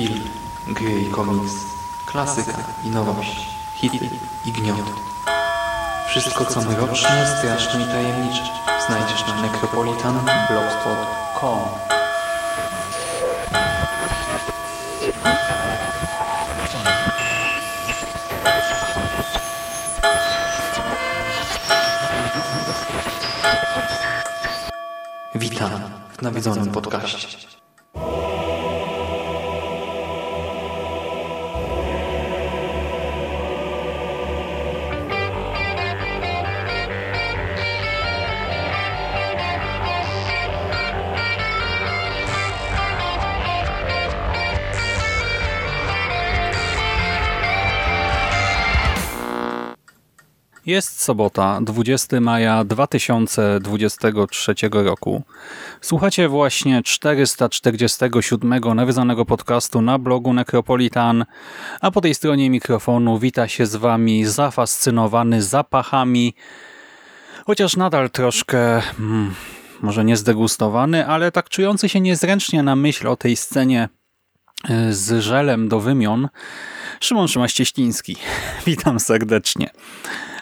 film, gry i komiks, klasyka i nowość, hity i gniot. Wszystko co mroczne, straszne i tajemnicze znajdziesz na necropolitanblogspot.com Witam w nawiedzonym podcaście. Sobota, 20 maja 2023 roku. Słuchacie właśnie 447 nawiązanego podcastu na blogu Necropolitan, a po tej stronie mikrofonu wita się z wami zafascynowany zapachami, chociaż nadal troszkę, hmm, może nie zdegustowany, ale tak czujący się niezręcznie na myśl o tej scenie e, z żelem do wymion, Szymon Szymaś-Cieśliński. Witam serdecznie.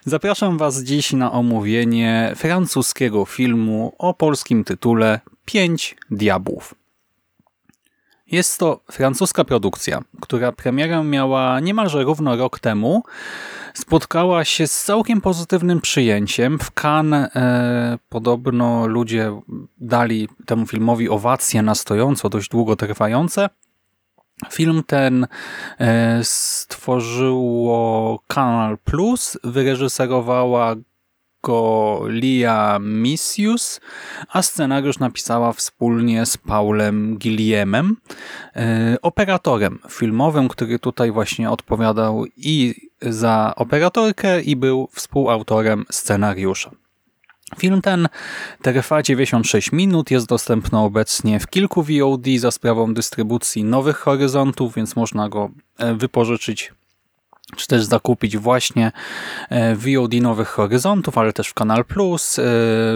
Zapraszam Was dziś na omówienie francuskiego filmu o polskim tytule Pięć Diabłów. Jest to francuska produkcja, która premierę miała niemalże równo rok temu. Spotkała się z całkiem pozytywnym przyjęciem. W Cannes e, podobno ludzie dali temu filmowi owacje na stojąco, dość długo trwające. Film ten e, stworzyło Kanal Plus, wyreżyserowała go Lia Misius, a scenariusz napisała wspólnie z Paulem Gilliemem, e, operatorem filmowym, który tutaj właśnie odpowiadał i za operatorkę i był współautorem scenariusza. Film ten trwa 96 minut, jest dostępny obecnie w kilku VOD za sprawą dystrybucji Nowych Horyzontów, więc można go e, wypożyczyć czy też zakupić właśnie e, VOD Nowych Horyzontów, ale też w Kanal Plus, e,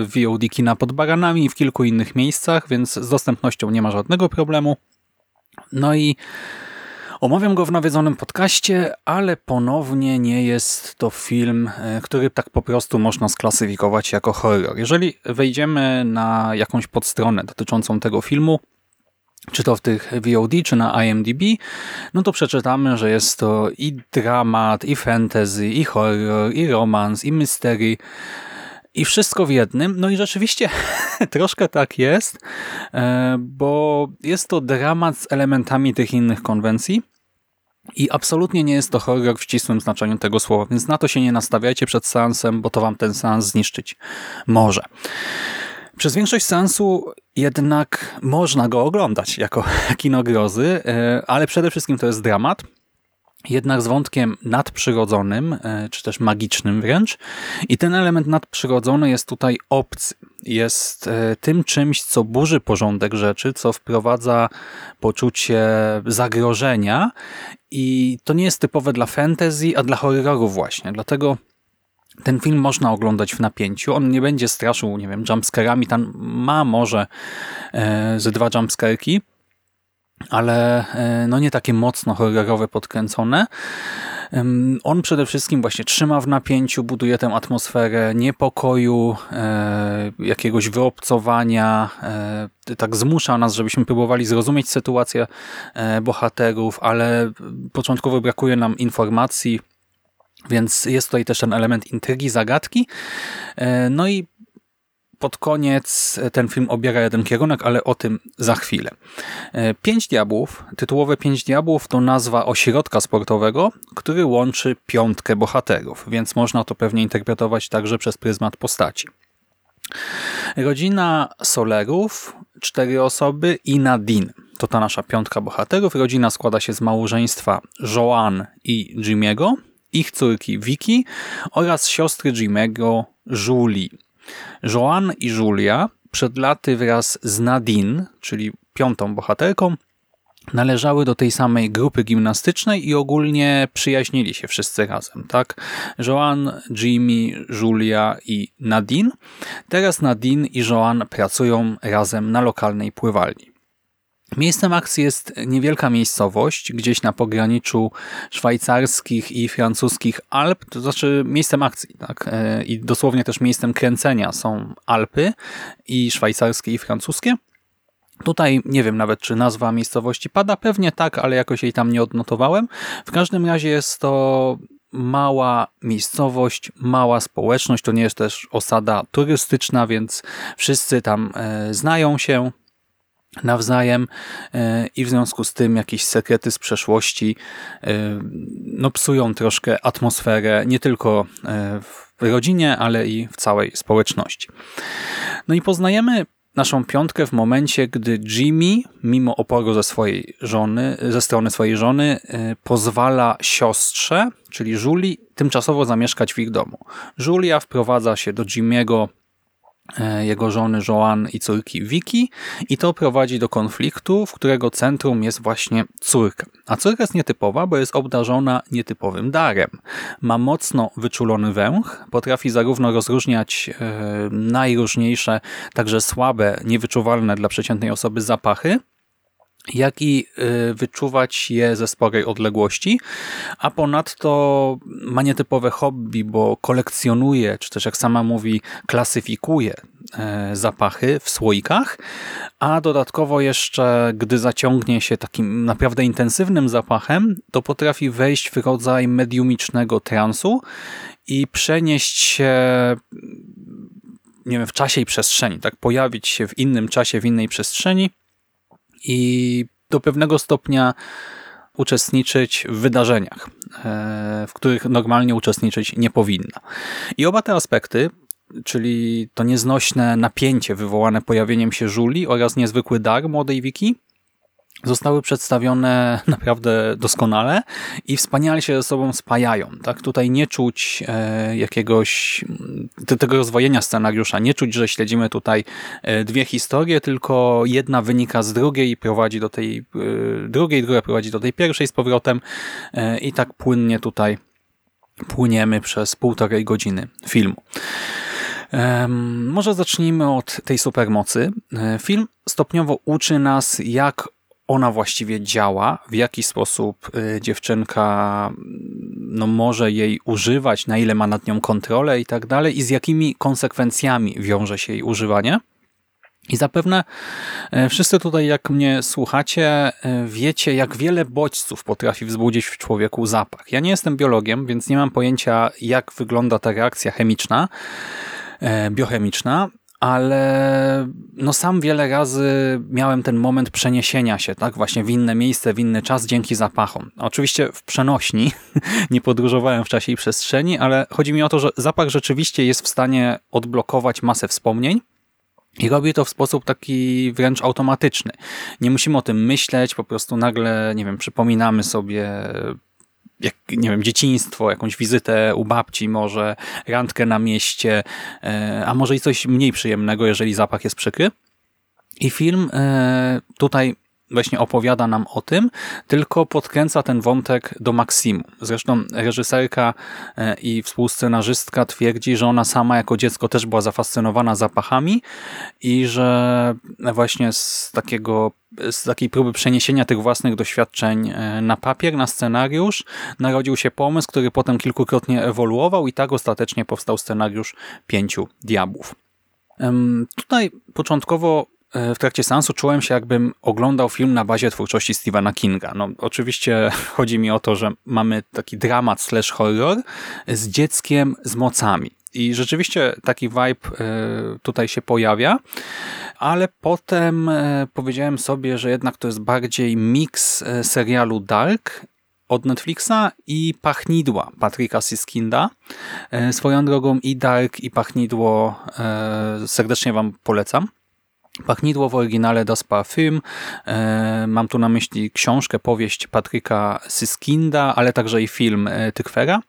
VOD Kina pod Baranami i w kilku innych miejscach, więc z dostępnością nie ma żadnego problemu. No i Omawiam go w nawiedzonym podcaście, ale ponownie nie jest to film, e, który tak po prostu można sklasyfikować jako horror. Jeżeli wejdziemy na jakąś podstronę dotyczącą tego filmu, czy to w tych VOD, czy na IMDb, no to przeczytamy, że jest to i dramat, i fantasy, i horror, i romans, i mystery, i wszystko w jednym. No i rzeczywiście troszkę tak jest, e, bo jest to dramat z elementami tych innych konwencji, i absolutnie nie jest to horror w ścisłym znaczeniu tego słowa, więc na to się nie nastawiajcie przed seansem, bo to wam ten seans zniszczyć może. Przez większość seansu jednak można go oglądać jako kino grozy, e, ale przede wszystkim to jest dramat, jednak z wątkiem nadprzyrodzonym, e, czy też magicznym wręcz. I ten element nadprzyrodzony jest tutaj obcy. Jest e, tym czymś, co burzy porządek rzeczy, co wprowadza poczucie zagrożenia i to nie jest typowe dla fantasy, a dla horrorów właśnie. Dlatego ten film można oglądać w napięciu. On nie będzie straszył, nie wiem, jumpscarami. Tam ma może e, ze dwa jumpscarki, ale e, no nie takie mocno horrorowe, podkręcone. On przede wszystkim właśnie trzyma w napięciu, buduje tę atmosferę niepokoju, e, jakiegoś wyobcowania, e, tak zmusza nas, żebyśmy próbowali zrozumieć sytuację bohaterów, ale początkowo brakuje nam informacji, więc jest tutaj też ten element intrygi, zagadki. No i pod koniec ten film obiera jeden kierunek, ale o tym za chwilę. E, Pięć Diabłów, tytułowe Pięć Diabłów to nazwa ośrodka sportowego, który łączy piątkę bohaterów, więc można to pewnie interpretować także przez pryzmat postaci. Rodzina Solerów, cztery osoby i Nadine. To ta nasza piątka bohaterów. Rodzina składa się z małżeństwa Joan i Jimmy'ego, ich córki Vicky oraz siostry Jimmy'ego Julie. Joan i Julia przed laty wraz z Nadine, czyli piątą bohaterką, należały do tej samej grupy gimnastycznej i ogólnie przyjaźnili się wszyscy razem, tak? Joan, Jimmy, Julia i Nadine. Teraz Nadine i Joan pracują razem na lokalnej pływalni. Miejscem akcji jest niewielka miejscowość, gdzieś na pograniczu szwajcarskich i francuskich Alp, to znaczy miejscem akcji, tak? E, I dosłownie też miejscem kręcenia są Alpy i szwajcarskie i francuskie. Tutaj nie wiem nawet, czy nazwa miejscowości pada, pewnie tak, ale jakoś jej tam nie odnotowałem. W każdym razie jest to mała miejscowość, mała społeczność, to nie jest też osada turystyczna, więc wszyscy tam e, znają się nawzajem e, i w związku z tym jakieś sekrety z przeszłości e, no, psują troszkę atmosferę nie tylko w rodzinie, ale i w całej społeczności. No i poznajemy naszą piątkę w momencie, gdy Jimmy, mimo oporu ze swojej żony, ze strony swojej żony, pozwala siostrze, czyli Julie, tymczasowo zamieszkać w ich domu. Julia wprowadza się do Jimmy'ego E, jego żony Joan i córki Vicky i to prowadzi do konfliktu, w którego centrum jest właśnie córka. A córka jest nietypowa, bo jest obdarzona nietypowym darem. Ma mocno wyczulony węch, potrafi zarówno rozróżniać e, najróżniejsze, także słabe, niewyczuwalne dla przeciętnej osoby zapachy, jak i y, wyczuwać je ze sporej odległości, a ponadto ma nietypowe hobby, bo kolekcjonuje, czy też jak sama mówi, klasyfikuje e, zapachy w słoikach, a dodatkowo jeszcze, gdy zaciągnie się takim naprawdę intensywnym zapachem, to potrafi wejść w rodzaj mediumicznego transu i przenieść się nie wiem, w czasie i przestrzeni, tak? Pojawić się w innym czasie, w innej przestrzeni i do pewnego stopnia uczestniczyć w wydarzeniach, e, w których normalnie uczestniczyć nie powinna. I oba te aspekty, czyli to nieznośne napięcie wywołane pojawieniem się Żuli oraz niezwykły dar młodej Wiki, zostały przedstawione naprawdę doskonale i wspaniale się ze sobą spajają. Tak? Tutaj nie czuć e, jakiegoś te, tego rozwojenia scenariusza, nie czuć, że śledzimy tutaj e, dwie historie, tylko jedna wynika z drugiej i prowadzi do tej e, drugiej, druga prowadzi do tej pierwszej z powrotem i tak płynnie tutaj płyniemy przez półtorej godziny filmu. Może zacznijmy od tej supermocy. Film stopniowo uczy nas, jak ona właściwie działa, w jaki sposób y, dziewczynka no, może jej używać, na ile ma nad nią kontrolę i tak dalej i z jakimi konsekwencjami wiąże się jej używanie. I zapewne y, wszyscy tutaj, jak mnie słuchacie, y, wiecie, jak wiele bodźców potrafi wzbudzić w człowieku zapach. Ja nie jestem biologiem, więc nie mam pojęcia, jak wygląda ta reakcja chemiczna, biochemiczna, ale no sam wiele razy miałem ten moment przeniesienia się, tak, właśnie w inne miejsce, w inny czas dzięki zapachom. Oczywiście w przenośni, nie podróżowałem w czasie i przestrzeni, ale chodzi mi o to, że zapach rzeczywiście jest w stanie odblokować masę wspomnień, i robi to w sposób taki wręcz automatyczny. Nie musimy o tym myśleć, po prostu nagle, nie wiem, przypominamy sobie jak, nie wiem, dzieciństwo, jakąś wizytę u babci, może randkę na mieście, e, a może i coś mniej przyjemnego, jeżeli zapach jest przykry. I film e, tutaj właśnie opowiada nam o tym, tylko podkręca ten wątek do maksimum. Zresztą reżyserka e, i współscenarzystka twierdzi, że ona sama jako dziecko też była zafascynowana zapachami i że właśnie z takiego z takiej próby przeniesienia tych własnych doświadczeń e, na papier, na scenariusz, narodził się pomysł, który potem kilkukrotnie ewoluował i tak ostatecznie powstał scenariusz Pięciu Diabłów. Tutaj początkowo w trakcie seansu czułem się, jakbym oglądał film na bazie twórczości Stephena Kinga. No, oczywiście chodzi mi o to, że mamy taki dramat slash horror z dzieckiem z mocami. I rzeczywiście taki vibe e, tutaj się pojawia, ale potem e, powiedziałem sobie, że jednak to jest bardziej miks serialu Dark od Netflixa i Pachnidła Patryka Siskinda. Swoją drogą i Dark i Pachnidło serdecznie Wam polecam. Pachnidło w oryginale Das Parfum. E, mam tu na myśli książkę, powieść Patryka Syskinda, ale także i film e, Tykwera.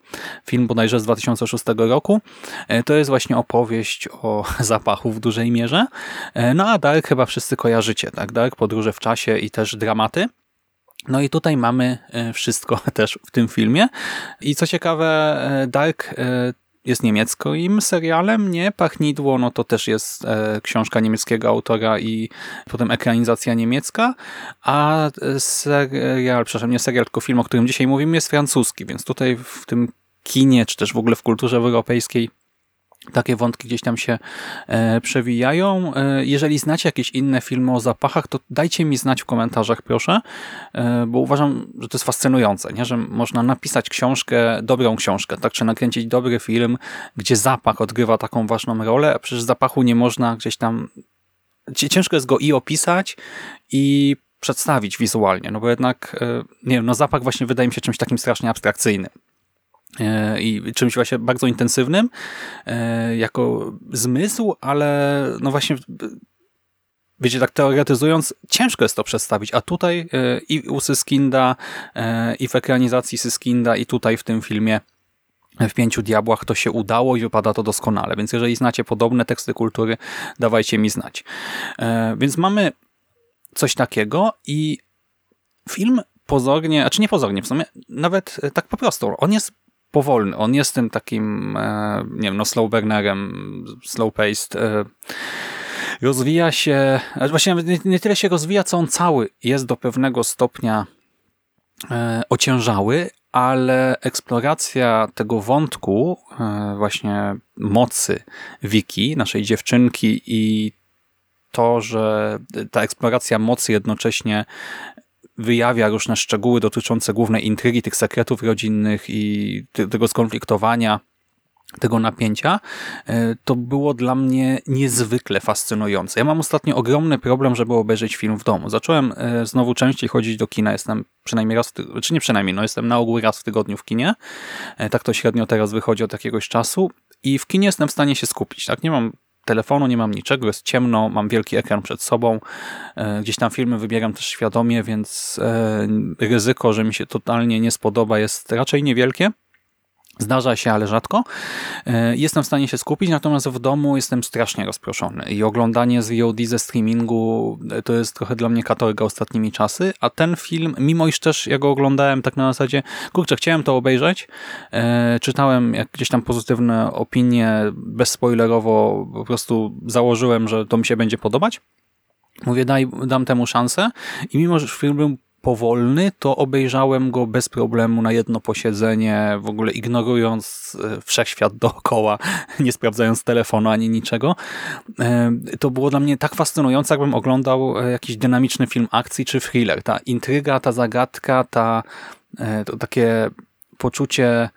Film bodajże z 2006 roku. E, to jest właśnie opowieść o zapachu w dużej mierze. No a Dark chyba wszyscy kojarzycie, tak? Dark, podróże w czasie i też dramaty. No i tutaj mamy wszystko też w tym filmie. I co ciekawe, Dark jest niemieckim serialem, nie? Pachnidło, no to też jest e, książka niemieckiego autora i potem ekranizacja niemiecka, a serial, przepraszam, nie serial, tylko film, o którym dzisiaj mówimy, jest francuski, więc tutaj w tym kinie, czy też w ogóle w kulturze europejskiej takie wątki gdzieś tam się e, przewijają. E, jeżeli znacie jakieś inne filmy o zapachach, to dajcie mi znać w komentarzach, proszę, e, bo uważam, że to jest fascynujące, nie? że można napisać książkę, dobrą książkę, tak, czy nakręcić dobry film, gdzie zapach odgrywa taką ważną rolę, a przecież zapachu nie można gdzieś tam... Ciężko jest go i opisać, i przedstawić wizualnie, no bo jednak, nie wiem, no zapach właśnie wydaje mi się czymś takim strasznie abstrakcyjnym. E, i czymś właśnie bardzo intensywnym e, jako zmysł, ale no właśnie wiecie, tak teoretyzując, ciężko jest to przedstawić, a tutaj e, i u Syskinda, i w ekranizacji Syskinda, i tutaj w tym filmie w Pięciu Diabłach to się udało i wypada to doskonale, więc jeżeli znacie podobne teksty kultury, dawajcie mi znać. Więc mamy coś takiego i film pozornie, a czy nie pozornie w sumie, nawet tak po prostu, on jest powolny. On jest tym takim, e, nie wiem, no slow burnerem, slow paced. E, rozwija się, właśnie nie, nie tyle się rozwija, co on cały jest do pewnego stopnia e, ociężały, ale eksploracja tego wątku właśnie mocy Wiki, naszej dziewczynki i to, że ta eksploracja mocy jednocześnie wyjawia różne szczegóły dotyczące głównej intrygi, tych sekretów rodzinnych i tego skonfliktowania, tego napięcia, e, to było dla mnie niezwykle fascynujące. Ja mam ostatnio ogromny problem, żeby obejrzeć film w domu. Zacząłem e, znowu częściej chodzić do kina, jestem przynajmniej raz, czy nie przynajmniej, no jestem na ogół raz w tygodniu w kinie. E, tak to średnio teraz wychodzi od jakiegoś czasu i w kinie jestem w stanie się skupić. Tak, Nie mam telefonu, nie mam niczego, jest ciemno, mam wielki ekran przed sobą. E, gdzieś tam filmy wybieram też świadomie, więc e, ryzyko, że mi się totalnie nie spodoba jest raczej niewielkie. Zdarza się, ale rzadko. E, jestem w stanie się skupić, natomiast w domu jestem strasznie rozproszony i oglądanie z VOD ze streamingu e, to jest trochę dla mnie katorga ostatnimi czasy, a ten film, mimo iż też ja go oglądałem tak na zasadzie, kurczę, chciałem to obejrzeć, e, czytałem gdzieś tam pozytywne opinie, bezspoilerowo po prostu założyłem, że to mi się będzie podobać. Mówię, daj, dam temu szansę i mimo, że film był powolny, to obejrzałem go bez problemu na jedno posiedzenie, w ogóle ignorując e, wszechświat dookoła, nie sprawdzając telefonu ani niczego. E, to było dla mnie tak fascynujące, jakbym oglądał e, jakiś dynamiczny film akcji czy thriller. Ta intryga, ta zagadka, ta, to takie poczucie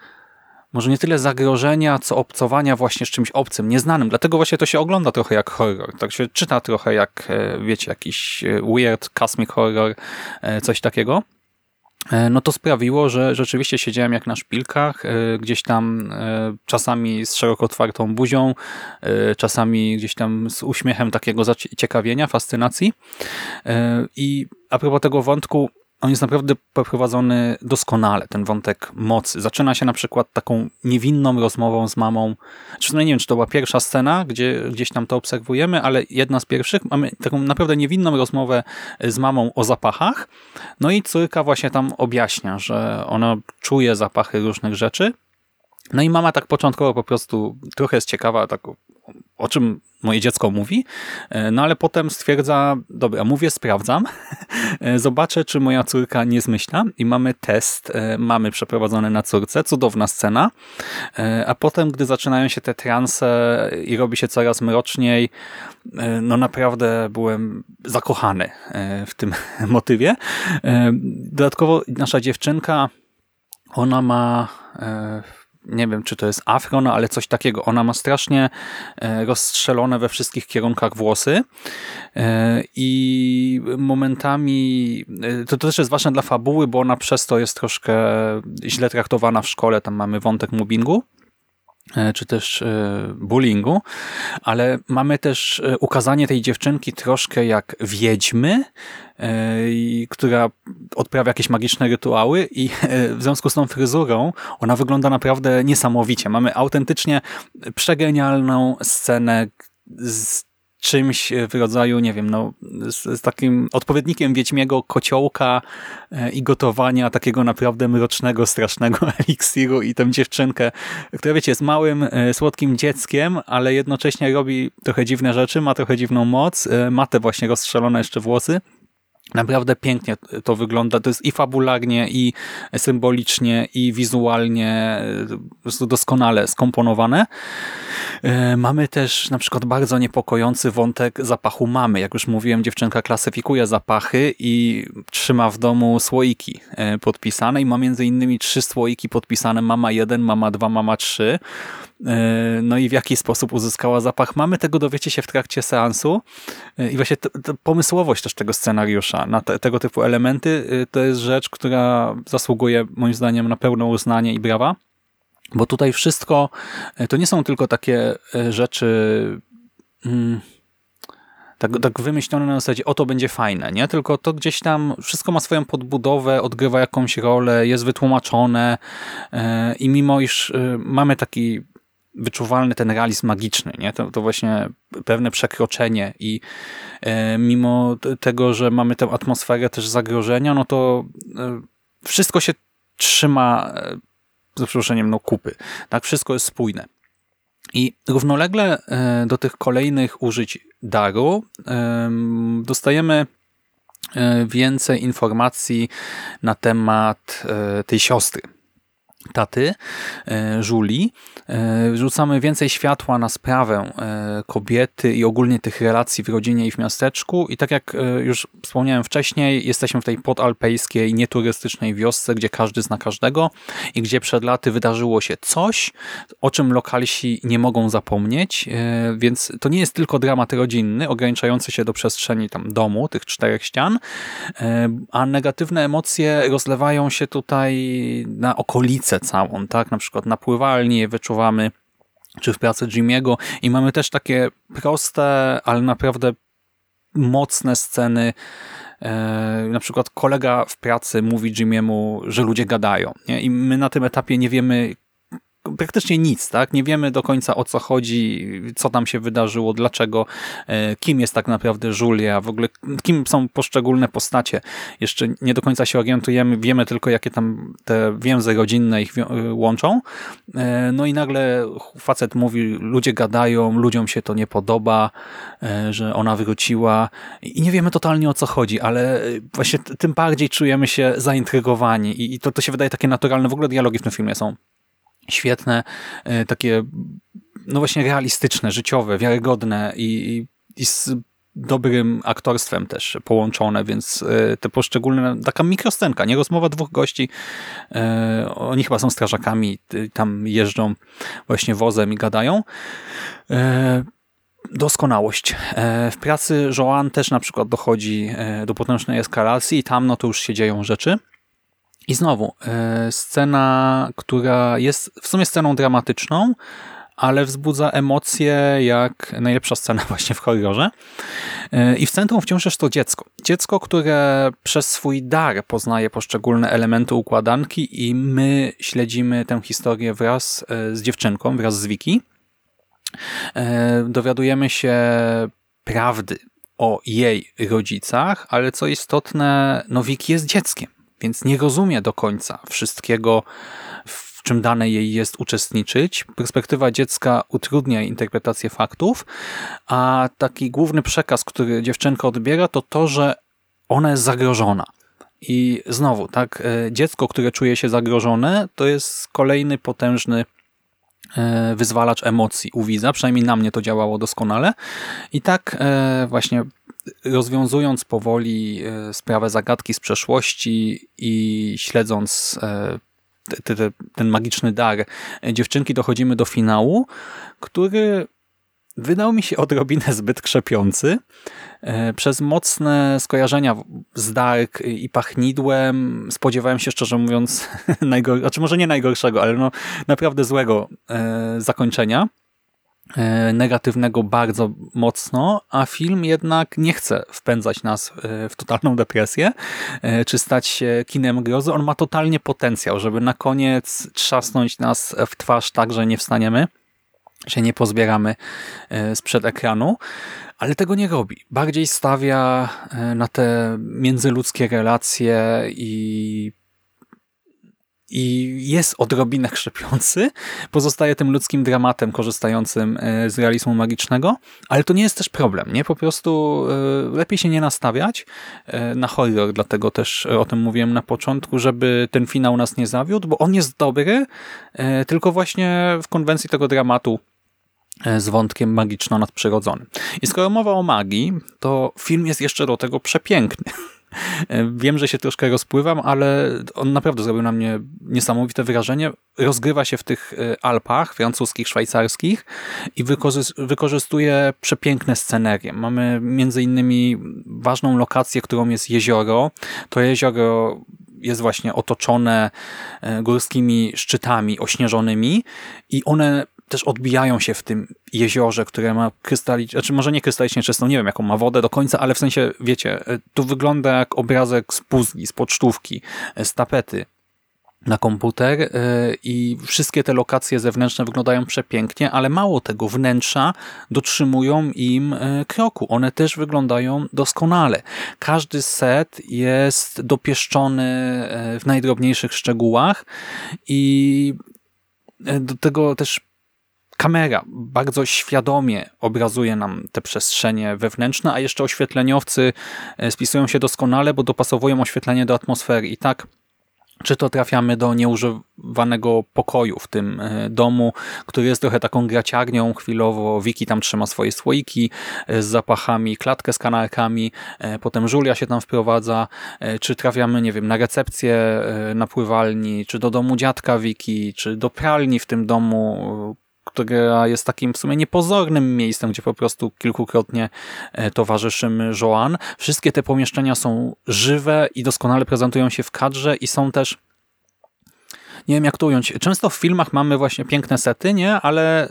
może nie tyle zagrożenia, co obcowania właśnie z czymś obcym, nieznanym. Dlatego właśnie to się ogląda trochę jak horror. Tak się czyta trochę jak, e, wiecie, jakiś e, weird cosmic horror, e, coś takiego. No to sprawiło, że rzeczywiście siedziałem jak na szpilkach, gdzieś tam czasami z szeroko otwartą buzią, czasami gdzieś tam z uśmiechem takiego zaciekawienia, fascynacji. I a propos tego wątku, on jest naprawdę poprowadzony doskonale, ten wątek mocy. Zaczyna się na przykład taką niewinną rozmową z mamą. Czy nie wiem, czy to była pierwsza scena, gdzie gdzieś tam to obserwujemy, ale jedna z pierwszych. Mamy taką naprawdę niewinną rozmowę z mamą o zapachach. No i córka właśnie tam objaśnia, że ona czuje zapachy różnych rzeczy. No i mama tak początkowo po prostu trochę jest ciekawa, tak o czym moje dziecko mówi, e, no ale potem stwierdza, dobra, mówię, sprawdzam, e, zobaczę, czy moja córka nie zmyśla i mamy test, e, mamy przeprowadzony na córce, cudowna scena, a potem, gdy zaczynają się te transe i robi się coraz mroczniej, no naprawdę byłem zakochany w tym motywie. Dodatkowo nasza dziewczynka, ona ma nie wiem, czy to jest afro, ale coś takiego. Ona ma strasznie e, rozstrzelone we wszystkich kierunkach włosy e, i momentami, e, to też jest ważne dla fabuły, bo ona przez to jest troszkę źle traktowana w szkole, tam mamy wątek mobbingu czy też bullyingu, ale mamy też ukazanie tej dziewczynki troszkę jak wiedźmy, E, która odprawia jakieś magiczne rytuały i e, w związku z tą fryzurą ona wygląda naprawdę niesamowicie. Mamy autentycznie przegenialną scenę z czymś w rodzaju, nie wiem, no, z, z takim odpowiednikiem Wiedźmiego kociołka e, i gotowania takiego naprawdę mrocznego, strasznego eliksiru i tę dziewczynkę, która wiecie, jest małym, e, słodkim dzieckiem, ale jednocześnie robi trochę dziwne rzeczy, ma trochę dziwną moc, e, ma te właśnie rozstrzelone jeszcze włosy Naprawdę pięknie to wygląda. To jest i fabularnie, i symbolicznie, i wizualnie prostu doskonale skomponowane. E, mamy też na przykład bardzo niepokojący wątek zapachu mamy. Jak już mówiłem, dziewczynka klasyfikuje zapachy i trzyma w domu słoiki e, podpisane i ma między innymi trzy słoiki podpisane mama 1, mama 2, mama 3. E, no i w jaki sposób uzyskała zapach mamy, tego dowiecie się w trakcie seansu. I właśnie pomysłowość też tego scenariusza na te, tego typu elementy to jest rzecz, która zasługuje moim zdaniem na pełne uznanie i brawa. Bo tutaj wszystko, e, to nie są tylko takie e, rzeczy mm, tak, tak wymyślone na zasadzie, o to będzie fajne, nie? Tylko to gdzieś tam wszystko ma swoją podbudowę, odgrywa jakąś rolę, jest wytłumaczone e, i mimo iż mamy taki wyczuwalny ten realizm magiczny, nie? To, to właśnie pewne przekroczenie i mimo tego, że mamy tę atmosferę też zagrożenia, no to wszystko się trzyma za przeproszeniem, no kupy. Tak, wszystko jest spójne. I równolegle e, do tych kolejnych użyć daru dostajemy e, więcej informacji na temat e, tej siostry taty, Żuli, e, rzucamy więcej światła na sprawę e, kobiety i ogólnie tych relacji w rodzinie i w miasteczku. I tak jak e, już wspomniałem wcześniej, jesteśmy w tej podalpejskiej, nieturystycznej wiosce, gdzie każdy zna każdego i gdzie przed laty wydarzyło się coś, o czym lokalsi nie mogą zapomnieć, więc to nie jest tylko dramat rodzinny, ograniczający się do przestrzeni tam domu, tych czterech ścian, a negatywne emocje rozlewają się tutaj na okolice całą, tak? Na przykład na pływalni wyczuwamy, czy w pracy Jimiego i mamy też takie proste, ale naprawdę mocne sceny e, na przykład kolega w pracy mówi Jimiemu, że ludzie gadają. Nie? I my na tym etapie nie wiemy, praktycznie nic, tak? Nie wiemy do końca o co chodzi, co tam się wydarzyło, dlaczego, e, kim jest tak naprawdę Julia, w ogóle kim są poszczególne postacie. Jeszcze nie do końca się orientujemy, wiemy tylko jakie tam te więzy rodzinne ich e, łączą. E, no i nagle facet mówi, ludzie gadają, ludziom się to nie podoba, że ona wróciła i nie wiemy totalnie o co chodzi, ale właśnie tym bardziej czujemy się zaintrygowani i to, to się wydaje takie naturalne. W ogóle dialogi w tym filmie są świetne, e, takie no właśnie realistyczne, życiowe, wiarygodne i, i z dobrym aktorstwem też połączone, więc e, te poszczególne, taka mikroscenka, nie rozmowa dwóch gości, e, oni chyba są strażakami, tam jeżdżą właśnie wozem i gadają. Doskonałość. W pracy Joan też na przykład dochodzi do potężnej eskalacji i tam no to już się dzieją rzeczy. I znowu, e, scena, która jest w sumie sceną dramatyczną, ale wzbudza emocje jak najlepsza scena właśnie w horrorze. E, I w centrum wciąż jest to dziecko. Dziecko, które przez swój dar poznaje poszczególne elementy układanki i my śledzimy tę historię wraz e, z dziewczynką, wraz z Wiki. Dowiadujemy się prawdy o jej rodzicach, ale co istotne, no Wiki jest dzieckiem więc nie rozumie do końca wszystkiego, w czym dane jej jest uczestniczyć. Perspektywa dziecka utrudnia interpretację faktów, a taki główny przekaz, który dziewczynka odbiera, to to, że ona jest zagrożona. I znowu, tak, e, dziecko, które czuje się zagrożone, to jest kolejny potężny e, wyzwalacz emocji u widza, przynajmniej na mnie to działało doskonale. I tak e, właśnie rozwiązując powoli e, sprawę zagadki z przeszłości i śledząc e, te, te, ten magiczny dar dziewczynki, dochodzimy do finału, który wydał mi się odrobinę zbyt krzepiący. E, przez mocne skojarzenia z Dark i pachnidłem spodziewałem się szczerze mówiąc, najgor- znaczy może nie najgorszego, ale no naprawdę złego zakończenia. E, negatywnego bardzo mocno, a film jednak nie chce wpędzać nas e, w totalną depresję, e, czy stać się kinem grozy. On ma totalnie potencjał, żeby na koniec trzasnąć nas w twarz tak, że nie wstaniemy, się nie pozbieramy sprzed ekranu, ale tego nie robi. Bardziej stawia na te międzyludzkie relacje i i jest odrobinę krzepiący, pozostaje tym ludzkim dramatem korzystającym e, z realizmu magicznego, ale to nie jest też problem, nie? Po prostu e, lepiej się nie nastawiać e, na horror, dlatego też o tym mówiłem na początku, żeby ten finał nas nie zawiódł, bo on jest dobry, tylko właśnie w konwencji tego dramatu z wątkiem magiczno-nadprzyrodzonym. I skoro mowa o magii, to film jest jeszcze do tego przepiękny. Wiem, że się troszkę rozpływam, ale on naprawdę zrobił na mnie niesamowite wrażenie. Rozgrywa się w tych e, Alpach francuskich, szwajcarskich i wykorzystuje przepiękne scenerie. Mamy między innymi ważną lokację, którą jest jezioro. To jezioro jest właśnie otoczone e, górskimi szczytami ośnieżonymi i one też odbijają się w tym jeziorze, które ma krystalicznie, znaczy może nie krystalicznie czystą, nie wiem jaką ma wodę do końca, ale w sensie, wiecie, e, tu wygląda jak obrazek z puzli, z pocztówki, e, z tapety na komputer e, i wszystkie te lokacje zewnętrzne wyglądają przepięknie, ale mało tego, wnętrza dotrzymują im kroku. One też wyglądają doskonale. Każdy set jest dopieszczony w najdrobniejszych szczegółach i do tego też kamera bardzo świadomie obrazuje nam te przestrzenie wewnętrzne, a jeszcze oświetleniowcy e, spisują się doskonale, bo dopasowują oświetlenie do atmosfery. I tak czy to trafiamy do nieużywanego pokoju w tym e, domu, który jest trochę taką graciarnią chwilowo. Wiki tam trzyma swoje słoiki e, z zapachami, klatkę z kanarkami, potem Julia się tam wprowadza, czy trafiamy, nie wiem, na recepcję na pływalni, czy do domu dziadka Wiki, czy do pralni w tym domu, która jest takim w sumie niepozornym miejscem, gdzie po prostu kilkukrotnie e, towarzyszy Joan. Wszystkie te pomieszczenia są żywe i doskonale prezentują się w kadrze i są też nie wiem jak to ująć. Często w filmach mamy właśnie piękne sety, nie? Ale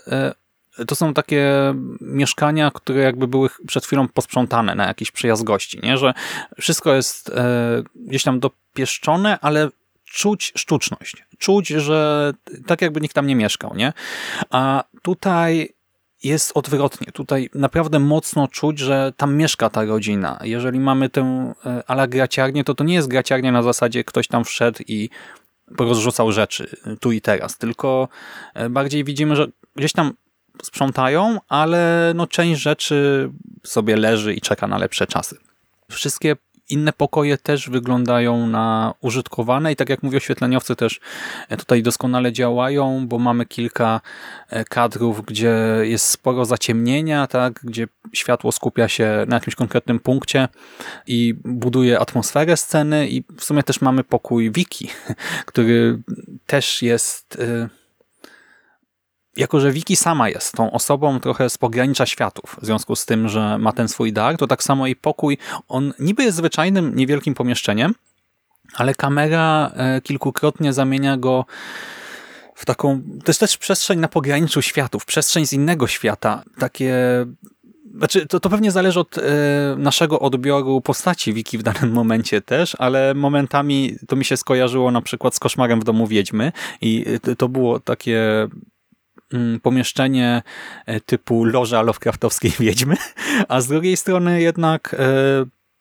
e, to są takie mieszkania, które jakby były przed chwilą posprzątane na jakiś przyjazd gości, nie? Że wszystko jest e, gdzieś tam dopieszczone, ale czuć sztuczność. Czuć, że tak jakby nikt tam nie mieszkał, nie? A tutaj jest odwrotnie. Tutaj naprawdę mocno czuć, że tam mieszka ta rodzina. Jeżeli mamy tę e, ala graciarnię, to to nie jest graciarnia na zasadzie ktoś tam wszedł i rozrzucał rzeczy tu i teraz, tylko e, bardziej widzimy, że gdzieś tam sprzątają, ale no część rzeczy sobie leży i czeka na lepsze czasy. Wszystkie inne pokoje też wyglądają na użytkowane i tak jak mówię, oświetleniowcy też e, tutaj doskonale działają, bo mamy kilka e, kadrów, gdzie jest sporo zaciemnienia, tak, gdzie światło skupia się na jakimś konkretnym punkcie i buduje atmosferę sceny i w sumie też mamy pokój Wiki, który też jest e, jako że Wiki sama jest tą osobą trochę z pogranicza światów, w związku z tym, że ma ten swój dar, to tak samo jej pokój, on niby jest zwyczajnym, niewielkim pomieszczeniem, ale kamera e, kilkukrotnie zamienia go w taką, to jest też przestrzeń na pograniczu światów, przestrzeń z innego świata, takie znaczy, to, to pewnie zależy od e, naszego odbioru postaci Wiki w danym momencie też, ale momentami to mi się skojarzyło na przykład z Koszmarem w domu Wiedźmy i to, to było takie pomieszczenie e, typu loża Lovecraftowskiej Wiedźmy, a z drugiej strony jednak e,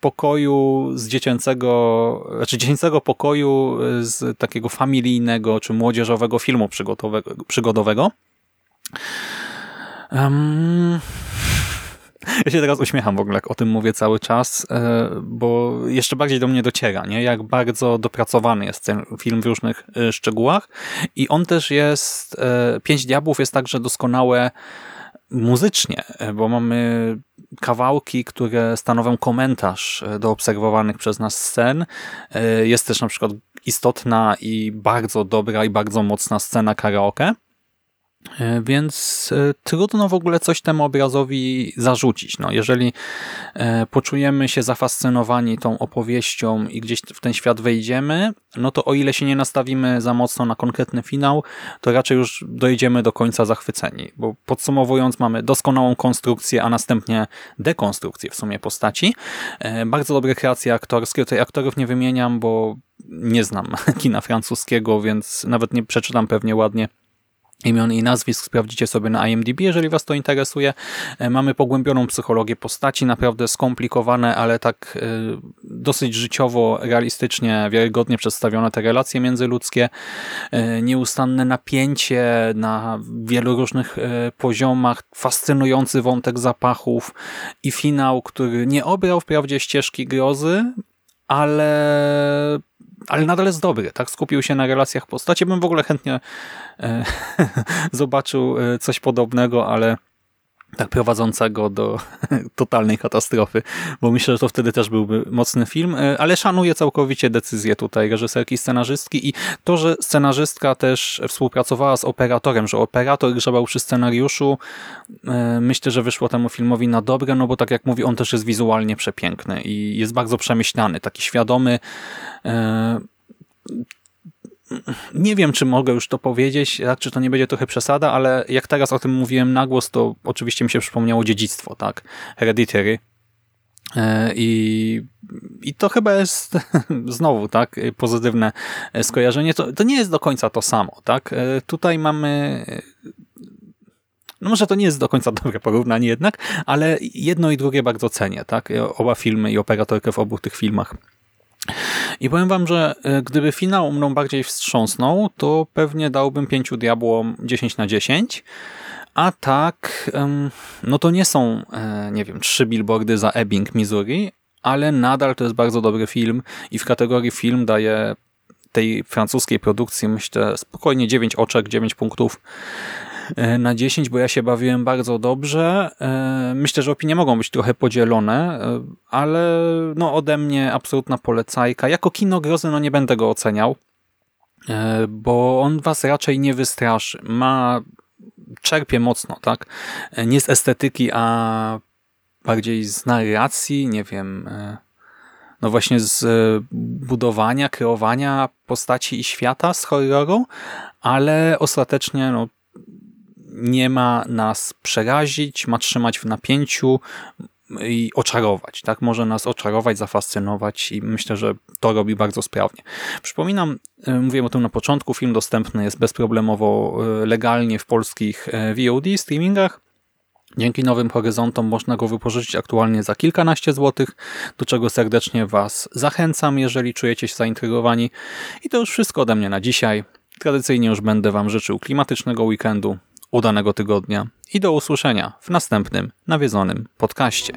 pokoju z dziecięcego, znaczy dziecięcego pokoju e, z takiego familijnego czy młodzieżowego filmu przygodowego. Um, ja się teraz uśmiecham w ogóle, jak o tym mówię cały czas, e, bo jeszcze bardziej do mnie dociera, nie? jak bardzo dopracowany jest ten film w różnych e, szczegółach. I on też jest, e, Pięć Diabłów jest także doskonałe muzycznie, bo mamy kawałki, które stanowią komentarz do obserwowanych przez nas scen. Jest też na przykład istotna i bardzo dobra i bardzo mocna scena karaoke. E, więc e, trudno w ogóle coś temu obrazowi zarzucić. No, jeżeli e, poczujemy się zafascynowani tą opowieścią i gdzieś w ten świat wejdziemy, no to o ile się nie nastawimy za mocno na konkretny finał, to raczej już dojdziemy do końca zachwyceni. Bo podsumowując, mamy doskonałą konstrukcję, a następnie dekonstrukcję w sumie postaci. Bardzo dobre kreacje aktorskie. Tutaj aktorów nie wymieniam, bo nie znam kina francuskiego, więc nawet nie przeczytam pewnie ładnie imion i nazwisk sprawdzicie sobie na IMDb, jeżeli Was to interesuje. E, mamy pogłębioną psychologię postaci, naprawdę skomplikowane, ale tak e, dosyć życiowo, realistycznie, wiarygodnie przedstawione te relacje międzyludzkie. E, nieustanne napięcie na wielu różnych poziomach, fascynujący wątek zapachów i finał, który nie obrał wprawdzie ścieżki grozy, ale ale nadal jest dobry, tak? Skupił się na relacjach postaci. Bym w ogóle chętnie e, zobaczył e, coś podobnego, ale tak prowadzącego do totalnej katastrofy, bo myślę, że to wtedy też byłby mocny film, e, ale szanuję całkowicie decyzję tutaj reżyserki scenarzystki i to, że scenarzystka też współpracowała z operatorem, że operator grzebał przy scenariuszu, e, myślę, że wyszło temu filmowi na dobre, no bo tak jak mówi, on też jest wizualnie przepiękny i jest bardzo przemyślany, taki świadomy, e, nie wiem, czy mogę już to powiedzieć, czy to nie będzie trochę przesada, ale jak teraz o tym mówiłem na głos, to oczywiście mi się przypomniało dziedzictwo, tak? Hereditary. E, I, I to chyba jest znowu tak pozytywne skojarzenie. To, to nie jest do końca to samo. tak? E, tutaj mamy no może to nie jest do końca dobre porównanie jednak, ale jedno i drugie bardzo cenię. tak? Oba filmy i operatorkę w obu tych filmach i powiem wam, że e, gdyby finał mną bardziej wstrząsnął, to pewnie dałbym pięciu diabłom 10 na 10, a tak, no to nie są, e, nie wiem, trzy billboardy za Ebbing, Missouri, ale nadal to jest bardzo dobry film i w kategorii film daje tej francuskiej produkcji, myślę, spokojnie 9 oczek, 9 punktów. E, na 10, bo ja się bawiłem bardzo dobrze. E, myślę, że opinie mogą być trochę podzielone, e, ale no ode mnie absolutna polecajka. Jako kino grozy no nie będę go oceniał, bo on was raczej nie wystraszy. Ma czerpie mocno, tak? Nie z estetyki, a bardziej z narracji, nie wiem, no właśnie z budowania, kreowania postaci i świata z horroru, ale ostatecznie no, nie ma nas przerazić, ma trzymać w napięciu i oczarować. Tak? Może nas oczarować, zafascynować i myślę, że to robi bardzo sprawnie. Przypominam, e, mówiłem o tym na początku, film dostępny jest bezproblemowo e, legalnie w polskich e, VOD streamingach. Dzięki nowym horyzontom można go wypożyczyć aktualnie za kilkanaście złotych, do czego serdecznie Was zachęcam, jeżeli czujecie się zaintrygowani. I to już wszystko ode mnie na dzisiaj. Tradycyjnie już będę Wam życzył klimatycznego weekendu, udanego tygodnia i do usłyszenia w następnym nawiedzonym podcaście.